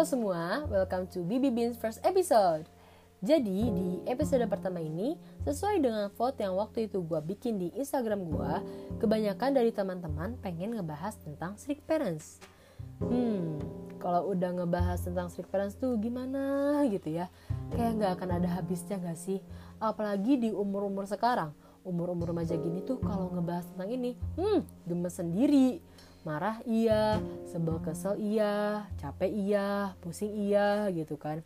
Halo semua, welcome to Bibi Beans first episode. Jadi di episode pertama ini, sesuai dengan vote yang waktu itu gue bikin di Instagram gue, kebanyakan dari teman-teman pengen ngebahas tentang strict parents. Hmm, kalau udah ngebahas tentang strict parents tuh gimana gitu ya? Kayak nggak akan ada habisnya gak sih? Apalagi di umur-umur sekarang, umur-umur remaja gini tuh kalau ngebahas tentang ini, hmm, gemes sendiri marah iya, sebel kesel iya, capek iya, pusing iya gitu kan.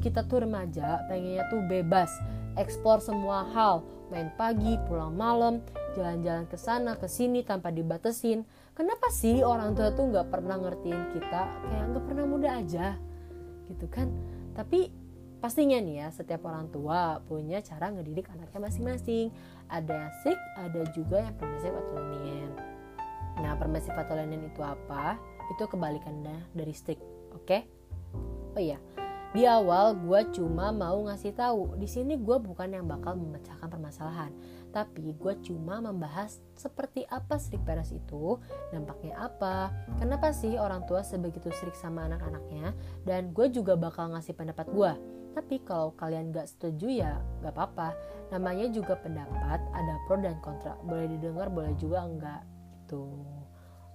Kita tuh remaja pengennya tuh bebas, eksplor semua hal, main pagi, pulang malam, jalan-jalan ke sana ke sini tanpa dibatesin. Kenapa sih orang tua tuh nggak pernah ngertiin kita kayak nggak pernah muda aja, gitu kan? Tapi pastinya nih ya setiap orang tua punya cara ngedidik anaknya masing-masing. Ada yang strict, ada juga yang permisif atau lenient. Nah, permissive lenient itu apa? Itu kebalikannya dari strict, oke? Okay? Oh iya, di awal gue cuma mau ngasih tahu di sini gue bukan yang bakal memecahkan permasalahan, tapi gue cuma membahas seperti apa strict parents itu, dampaknya apa, kenapa sih orang tua sebegitu strict sama anak-anaknya, dan gue juga bakal ngasih pendapat gue. Tapi kalau kalian gak setuju ya gak apa-apa. Namanya juga pendapat, ada pro dan kontra. Boleh didengar, boleh juga enggak gitu.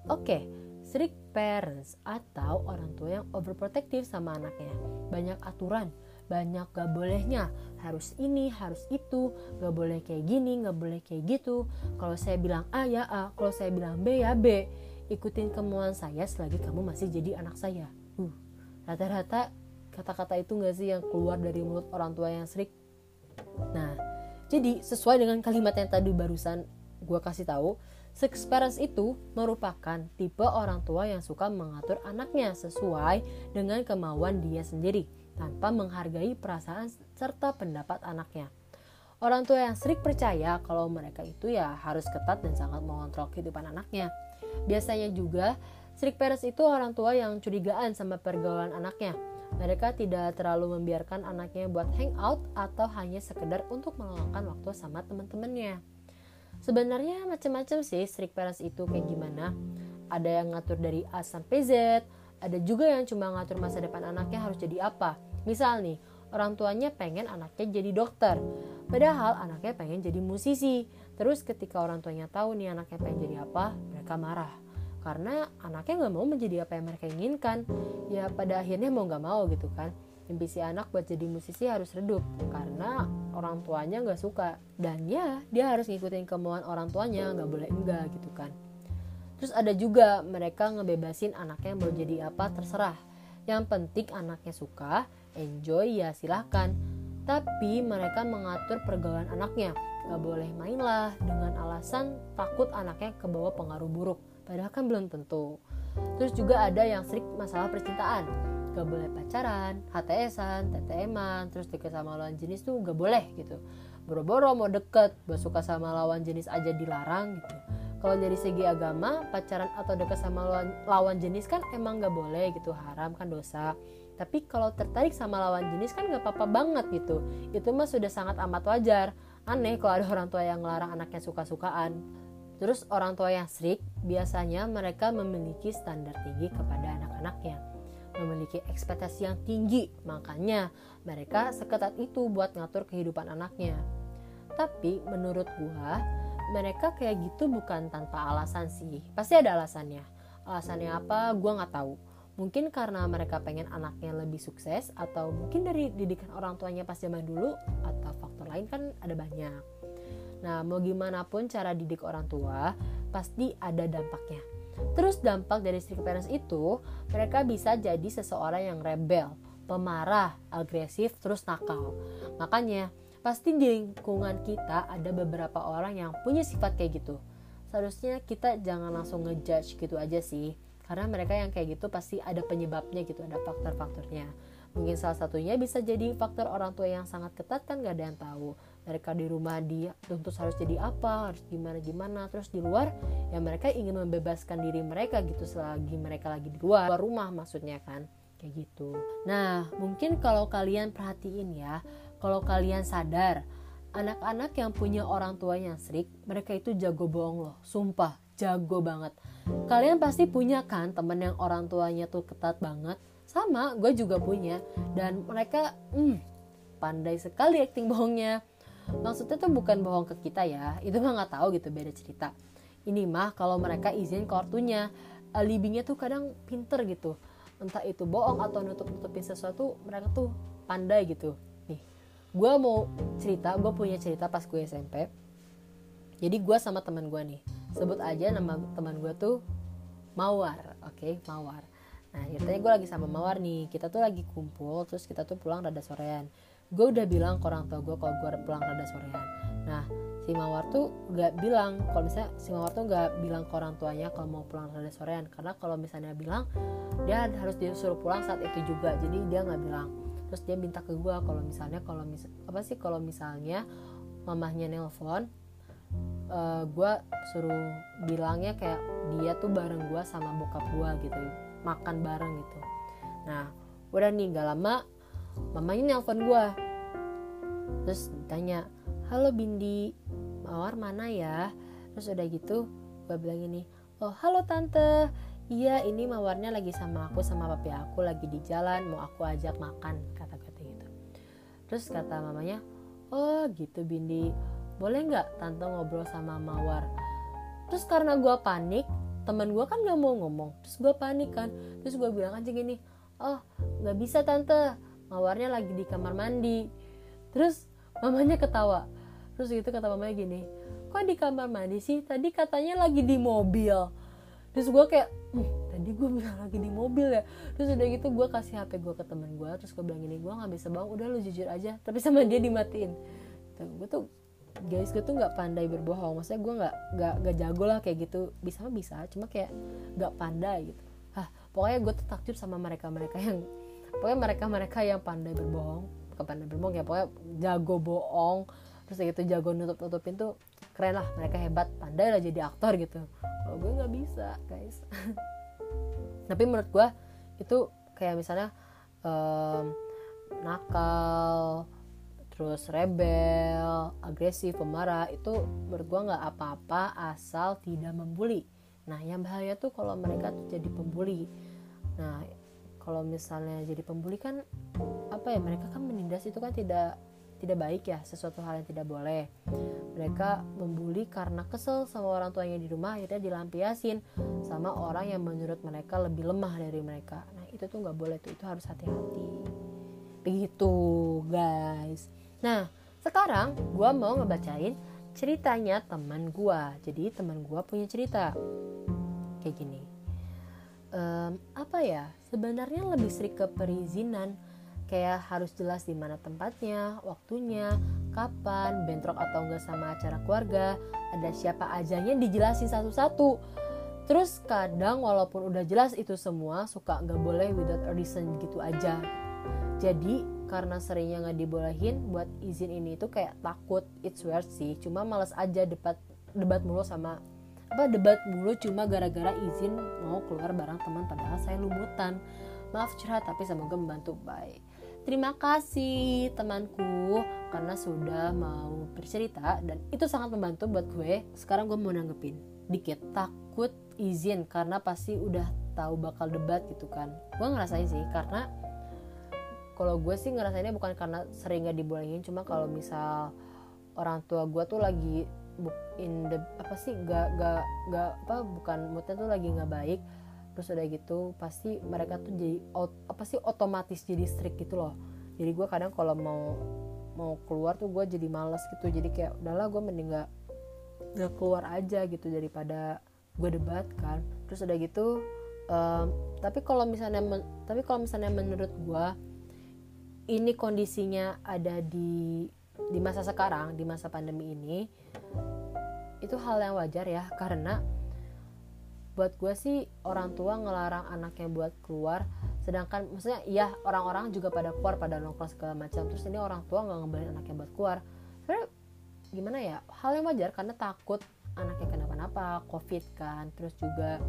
Oke, okay, strict parents atau orang tua yang overprotective sama anaknya. Banyak aturan, banyak gak bolehnya. Harus ini, harus itu, gak boleh kayak gini, gak boleh kayak gitu. Kalau saya bilang A ya A, kalau saya bilang B ya B. Ikutin kemauan saya selagi kamu masih jadi anak saya. Uh, rata-rata kata-kata itu gak sih yang keluar dari mulut orang tua yang strict? Nah, jadi sesuai dengan kalimat yang tadi barusan gue kasih tahu, Six parents itu merupakan tipe orang tua yang suka mengatur anaknya sesuai dengan kemauan dia sendiri tanpa menghargai perasaan serta pendapat anaknya. Orang tua yang strict percaya kalau mereka itu ya harus ketat dan sangat mengontrol kehidupan anaknya. Biasanya juga strict parents itu orang tua yang curigaan sama pergaulan anaknya. Mereka tidak terlalu membiarkan anaknya buat hangout atau hanya sekedar untuk meluangkan waktu sama teman-temannya. Sebenarnya macam-macam sih strict parents itu kayak gimana. Ada yang ngatur dari A sampai Z, ada juga yang cuma ngatur masa depan anaknya harus jadi apa. Misal nih, orang tuanya pengen anaknya jadi dokter, padahal anaknya pengen jadi musisi. Terus ketika orang tuanya tahu nih anaknya pengen jadi apa, mereka marah. Karena anaknya nggak mau menjadi apa yang mereka inginkan. Ya pada akhirnya mau nggak mau gitu kan mimpi si anak buat jadi musisi harus redup karena orang tuanya nggak suka. Dan ya dia harus ngikutin kemauan orang tuanya nggak boleh enggak gitu kan. Terus ada juga mereka ngebebasin anaknya mau jadi apa terserah. Yang penting anaknya suka enjoy ya silahkan. Tapi mereka mengatur pergaulan anaknya. Nggak boleh main lah dengan alasan takut anaknya kebawa pengaruh buruk. Padahal kan belum tentu. Terus juga ada yang strict masalah percintaan gak boleh pacaran, HTSan, TTM-an, terus deket sama lawan jenis tuh gak boleh gitu. Boro-boro mau deket, suka sama lawan jenis aja dilarang gitu. Kalau dari segi agama, pacaran atau deket sama lawan, lawan jenis kan emang gak boleh gitu, haram kan dosa. Tapi kalau tertarik sama lawan jenis kan gak apa-apa banget gitu. Itu mah sudah sangat amat wajar. Aneh kalau ada orang tua yang ngelarang anaknya suka-sukaan. Terus orang tua yang strict, biasanya mereka memiliki standar tinggi kepada anak-anaknya memiliki ekspektasi yang tinggi, makanya mereka seketat itu buat ngatur kehidupan anaknya. Tapi menurut gua, mereka kayak gitu bukan tanpa alasan sih. Pasti ada alasannya. Alasannya apa? Gua nggak tahu. Mungkin karena mereka pengen anaknya lebih sukses atau mungkin dari didikan orang tuanya pas zaman dulu atau faktor lain kan ada banyak. Nah, mau gimana pun cara didik orang tua, pasti ada dampaknya Terus dampak dari strict parents itu, mereka bisa jadi seseorang yang rebel, pemarah, agresif, terus nakal. Makanya, pasti di lingkungan kita ada beberapa orang yang punya sifat kayak gitu. Seharusnya kita jangan langsung ngejudge gitu aja sih. Karena mereka yang kayak gitu pasti ada penyebabnya gitu, ada faktor-faktornya. Mungkin salah satunya bisa jadi faktor orang tua yang sangat ketat kan gak ada yang tahu. Mereka di rumah dia tentu harus jadi apa, harus gimana-gimana. Terus di luar ya mereka ingin membebaskan diri mereka gitu selagi mereka lagi di luar, luar rumah maksudnya kan. Kayak gitu. Nah mungkin kalau kalian perhatiin ya, kalau kalian sadar anak-anak yang punya orang tua yang strict, mereka itu jago bohong loh, sumpah jago banget. Kalian pasti punya kan temen yang orang tuanya tuh ketat banget, sama gue juga punya dan mereka hmm, pandai sekali acting bohongnya maksudnya tuh bukan bohong ke kita ya itu mah nggak tahu gitu beda cerita. Ini mah kalau mereka izin ke ortunya alibinya tuh kadang pinter gitu. Entah itu bohong atau nutup nutupin sesuatu mereka tuh pandai gitu. Nih gue mau cerita gue punya cerita pas gue SMP jadi gue sama teman gue nih sebut aja nama teman gue tuh Mawar oke okay? Mawar. Nah ceritanya gue lagi sama Mawar nih Kita tuh lagi kumpul Terus kita tuh pulang rada sorean Gue udah bilang ke orang tua gue Kalau gue pulang rada sorean. Nah si Mawar tuh gak bilang Kalau misalnya si Mawar tuh gak bilang ke orang tuanya Kalau mau pulang rada sorean. Karena kalau misalnya bilang Dia harus disuruh pulang saat itu juga. Jadi dia gak bilang. Terus dia minta ke gue Kalau misalnya kalau mis Apa sih kalau misalnya Mamahnya nelpon uh, eh, gue suruh bilangnya kayak dia tuh bareng gue sama bokap gue gitu makan bareng gitu. Nah udah nih gak lama mamanya nelpon gue terus tanya halo Bindi mawar mana ya? Terus udah gitu gue bilang ini oh halo tante. Iya ini mawarnya lagi sama aku sama papi aku lagi di jalan mau aku ajak makan kata-kata gitu. Terus kata mamanya oh gitu Bindi. Boleh nggak tante ngobrol sama mawar? Terus karena gue panik teman gue kan gak mau ngomong. Terus gue panik kan. Terus gue bilang aja gini oh nggak bisa tante mawarnya lagi di kamar mandi. Terus mamanya ketawa. Terus gitu kata mamanya gini kok di kamar mandi sih? Tadi katanya lagi di mobil. Terus gue kayak hm, tadi gue bilang lagi di mobil ya. Terus udah gitu gue kasih hp gue ke temen gue terus gue bilang gini gue nggak bisa bang udah lu jujur aja. Tapi sama dia dimatiin. Gue tuh guys gue tuh nggak pandai berbohong. Maksudnya gue nggak nggak nggak jago lah kayak gitu. Bisa bisa cuma kayak nggak pandai gitu. Ah pokoknya gue tuh takjub sama mereka mereka yang pokoknya mereka mereka yang pandai berbohong bukan pandai berbohong ya pokoknya jago bohong terus gitu jago nutup nutupin tuh keren lah mereka hebat pandai lah jadi aktor gitu kalau gue nggak bisa guys tapi menurut gue itu kayak misalnya um, nakal terus rebel, agresif, pemarah itu menurut gue nggak apa-apa asal tidak membuli. Nah yang bahaya tuh kalau mereka tuh jadi pembuli. Nah kalau misalnya jadi pembuli kan apa ya mereka kan menindas itu kan tidak tidak baik ya sesuatu hal yang tidak boleh. Mereka membuli karena kesel sama orang tuanya di rumah akhirnya dilampiasin sama orang yang menurut mereka lebih lemah dari mereka. Nah itu tuh nggak boleh tuh itu harus hati-hati. Begitu guys. Nah, sekarang gue mau ngebacain ceritanya teman gue. Jadi teman gue punya cerita. Kayak gini. Um, apa ya? Sebenarnya lebih sering ke perizinan. Kayak harus jelas di mana tempatnya, waktunya, kapan, bentrok atau enggak sama acara keluarga, ada siapa ajanya dijelasin satu-satu. Terus kadang walaupun udah jelas itu semua suka nggak boleh without a reason gitu aja. Jadi karena seringnya nggak dibolehin buat izin ini itu kayak takut it's weird sih cuma males aja debat debat mulu sama apa debat mulu cuma gara-gara izin mau keluar bareng teman padahal saya lumutan maaf curhat tapi semoga membantu. Baik. Terima kasih temanku karena sudah mau bercerita dan itu sangat membantu buat gue. Sekarang gue mau nanggepin. Dikit takut izin karena pasti udah tahu bakal debat gitu kan. Gue ngerasain sih karena kalau gue sih ngerasainnya bukan karena sering gak dibolehin cuma kalau misal orang tua gue tuh lagi in the apa sih gak gak gak apa bukan moodnya tuh lagi nggak baik terus udah gitu pasti mereka tuh jadi apa sih otomatis jadi strict gitu loh. Jadi gue kadang kalau mau mau keluar tuh gue jadi males gitu jadi kayak udahlah gue mending gak nggak keluar aja gitu daripada gue debat kan. Terus udah gitu um, tapi kalau misalnya tapi kalau misalnya menurut gue ini kondisinya ada di di masa sekarang di masa pandemi ini itu hal yang wajar ya. Karena buat gue sih orang tua ngelarang anaknya buat keluar. Sedangkan maksudnya iya orang-orang juga pada keluar pada nongkrong segala macam. Terus ini orang tua nggak ngebarin anaknya buat keluar. Sebenarnya gimana ya? Hal yang wajar karena takut anaknya kenapa-napa covid kan. Terus juga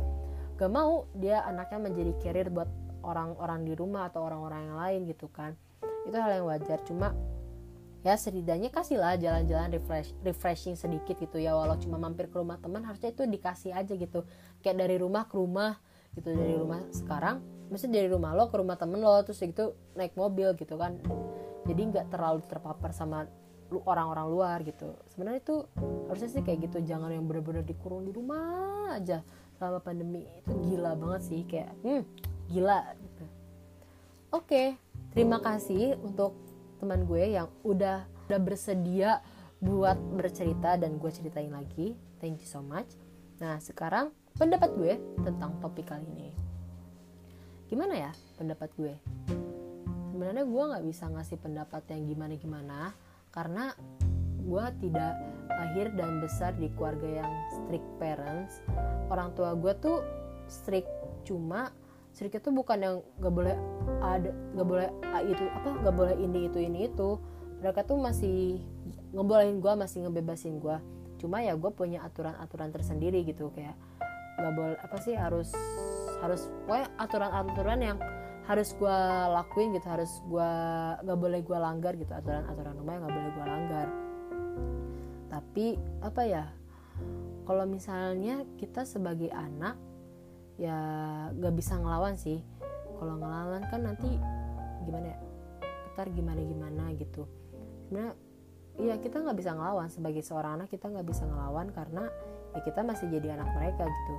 gak mau dia anaknya menjadi carrier buat orang-orang di rumah atau orang-orang yang lain gitu kan. Itu hal yang wajar. Cuma ya setidaknya kasihlah jalan-jalan refresh refreshing sedikit gitu ya walau cuma mampir ke rumah teman harusnya itu dikasih aja gitu. Kayak dari rumah ke rumah gitu dari rumah sekarang maksudnya dari rumah lo ke rumah temen lo terus gitu naik mobil gitu kan. Jadi nggak terlalu terpapar sama orang-orang luar gitu. Sebenarnya itu harusnya sih kayak gitu jangan yang bener-bener dikurung di rumah aja selama pandemi. Itu gila banget sih kayak hmm gila gitu. Oke terima kasih untuk teman gue yang udah udah bersedia buat bercerita dan gue ceritain lagi. Thank you so much. Nah sekarang pendapat gue tentang topik kali ini. Gimana ya pendapat gue? Sebenarnya gue nggak bisa ngasih pendapat yang gimana gimana karena gue tidak lahir dan besar di keluarga yang strict parents. Orang tua gue tuh strict cuma strict itu bukan yang gak boleh ada gak boleh itu apa gak boleh ini itu ini itu. Mereka tuh masih ngebolehin gue masih ngebebasin gue cuma ya gue punya aturan-aturan tersendiri gitu kayak gak boleh apa sih harus harus pokoknya aturan-aturan yang harus gue lakuin gitu harus gue gak boleh gue langgar gitu aturan-aturan rumah yang gak boleh gue langgar. Tapi apa ya kalau misalnya kita sebagai anak ya gak bisa ngelawan sih. Kalau ngelawan kan nanti gimana ya? Ntar gimana gimana gitu. Sebenarnya ya kita nggak bisa ngelawan. Sebagai seorang anak kita nggak bisa ngelawan karena ya kita masih jadi anak mereka gitu.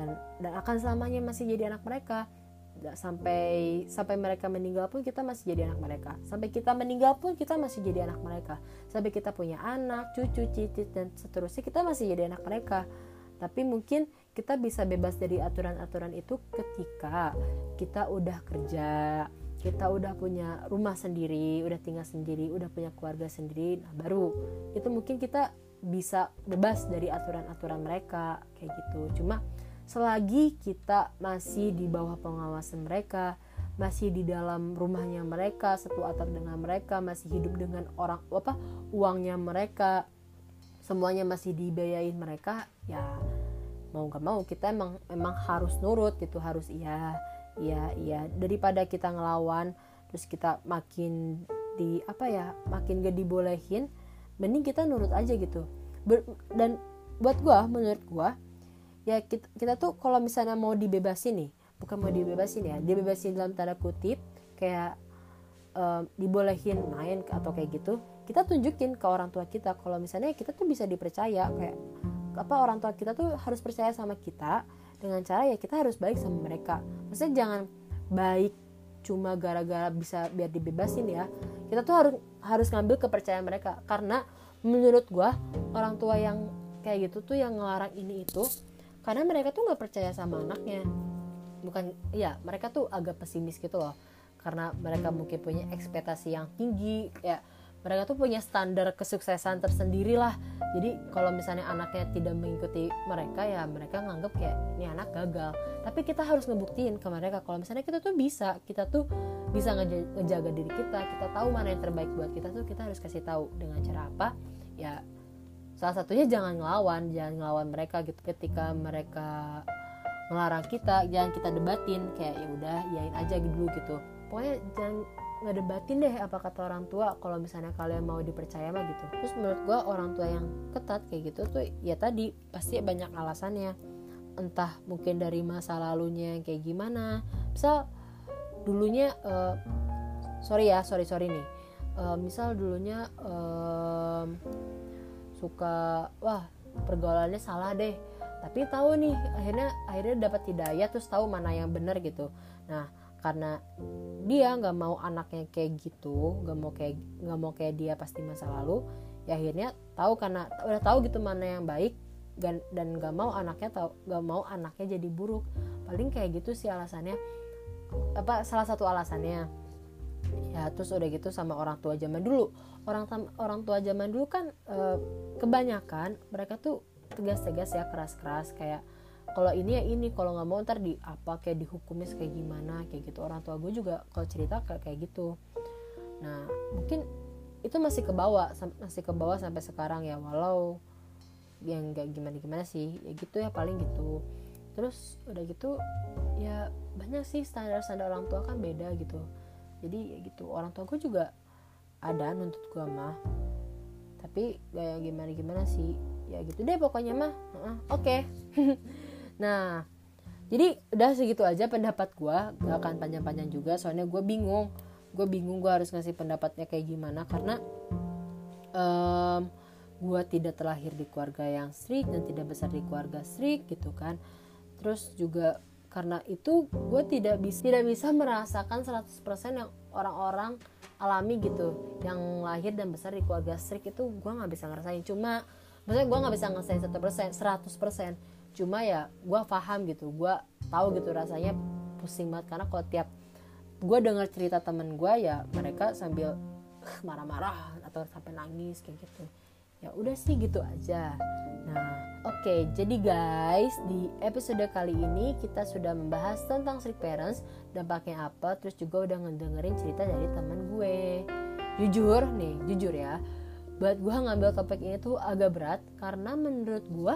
Dan dan akan selamanya masih jadi anak mereka. Sampai sampai mereka meninggal pun kita masih jadi anak mereka. Sampai kita meninggal pun kita masih jadi anak mereka. Sampai kita punya anak cucu cicit dan seterusnya kita masih jadi anak mereka. Tapi mungkin kita bisa bebas dari aturan-aturan itu ketika kita udah kerja kita udah punya rumah sendiri udah tinggal sendiri udah punya keluarga sendiri nah baru. Itu mungkin kita bisa bebas dari aturan-aturan mereka kayak gitu. Cuma selagi kita masih di bawah pengawasan mereka masih di dalam rumahnya mereka satu atap dengan mereka masih hidup dengan orang apa uangnya mereka semuanya masih dibiayain mereka ya mau gak mau kita emang emang harus nurut gitu harus iya iya iya. Daripada kita ngelawan terus kita makin di apa ya makin gak dibolehin mending kita nurut aja gitu. Ber, dan buat gua menurut gua ya kita, kita tuh kalau misalnya mau dibebasin nih bukan mau dibebasin ya dibebasin dalam tanda kutip kayak um, dibolehin main atau kayak gitu kita tunjukin ke orang tua kita. Kalau misalnya kita tuh bisa dipercaya kayak apa orang tua kita tuh harus percaya sama kita. Dengan cara ya kita harus baik sama mereka. Maksudnya jangan baik cuma gara-gara bisa biar dibebasin ya. Kita tuh harus harus ngambil kepercayaan mereka. Karena menurut gua orang tua yang kayak gitu tuh yang ngelarang ini itu karena mereka tuh nggak percaya sama anaknya. Bukan ya mereka tuh agak pesimis gitu loh. Karena mereka mungkin punya ekspektasi yang tinggi ya mereka tuh punya standar kesuksesan tersendiri lah. Jadi kalau misalnya anaknya tidak mengikuti mereka ya mereka nganggep kayak ini anak gagal. Tapi kita harus ngebuktiin ke mereka kalau misalnya kita tuh bisa kita tuh bisa ngejaga diri kita kita tahu mana yang terbaik buat kita tuh kita harus kasih tahu dengan cara apa. Ya salah satunya jangan ngelawan jangan ngelawan mereka gitu. Ketika mereka ngelarang kita jangan kita debatin kayak ya udah yain aja dulu gitu. Pokoknya jangan ngedebatin deh apa kata orang tua kalau misalnya kalian mau dipercaya mah gitu. Terus menurut gue orang tua yang ketat kayak gitu tuh ya tadi pasti banyak alasannya. Entah mungkin dari masa lalunya kayak gimana. Misal dulunya uh, sorry ya sorry sorry nih. Uh, misal dulunya uh, suka wah pergaulannya salah deh. Tapi tahu nih akhirnya akhirnya dapat hidayah terus tahu mana yang benar gitu. Nah karena dia nggak mau anaknya kayak gitu nggak mau kayak nggak mau kayak dia pasti masa lalu ya akhirnya tahu karena udah tahu gitu mana yang baik dan dan nggak mau anaknya tahu nggak mau anaknya jadi buruk. Paling kayak gitu sih alasannya. Apa salah satu alasannya. Ya terus udah gitu sama orang tua zaman dulu. Orang orang tua zaman dulu kan e, kebanyakan mereka tuh tegas-tegas ya keras-keras kayak kalau ini ya ini kalau nggak mau ntar di apa kayak dihukumnya kayak gimana kayak gitu. Orang tua gue juga kalau cerita kayak gitu. Nah mungkin itu masih ke bawah masih ke bawah sampai sekarang ya. Walau yang gak gimana gimana sih. Ya gitu ya paling gitu. Terus udah gitu ya banyak sih standar standar orang tua kan beda gitu. Jadi ya gitu orang tua gue juga ada nuntut gue mah. Tapi gak gimana gimana sih. Ya gitu deh pokoknya mah. Uh, oke. okay. nah jadi udah segitu aja pendapat gue gak akan panjang-panjang juga soalnya gue bingung. Gue bingung gue harus ngasih pendapatnya kayak gimana karena um, gue tidak terlahir di keluarga yang strict dan tidak besar di keluarga strict gitu kan. Terus juga karena itu gue tidak bisa tidak bisa merasakan 100% yang orang-orang alami gitu. Yang lahir dan besar di keluarga strict itu gue nggak bisa ngerasain. Cuma maksudnya gue nggak bisa ngerasain satu persen seratus persen cuma ya gue paham gitu gue tahu gitu rasanya pusing banget. Karena kalau tiap gue dengar cerita temen gue ya mereka sambil marah-marah atau sampai nangis kayak gitu. Ya udah sih gitu aja. Nah oke okay, jadi guys di episode kali ini kita sudah membahas tentang strict parents dampaknya apa terus juga udah ngedengerin cerita dari teman gue. Jujur nih jujur ya buat gue ngambil topik ini tuh agak berat karena menurut gue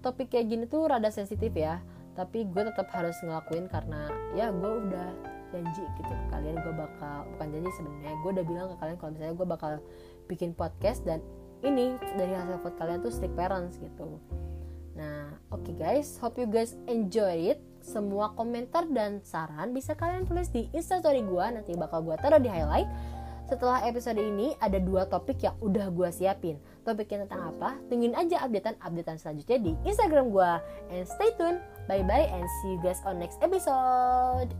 topik kayak gini tuh rada sensitif ya. Tapi gue tetap harus ngelakuin karena ya gue udah janji gitu kalian gue bakal bukan janji sebenarnya gue udah bilang ke kalian kalau misalnya gue bakal bikin podcast dan ini dari hasil vote kalian tuh strict parents gitu. Nah oke okay guys hope you guys enjoy it. Semua komentar dan saran bisa kalian tulis di instastory gue nanti bakal gue taruh di highlight. Setelah episode ini ada dua topik yang udah gue siapin topiknya tentang apa? Tungguin aja updatean-updatean selanjutnya di instagram gue and stay tune bye bye and see you guys on next episode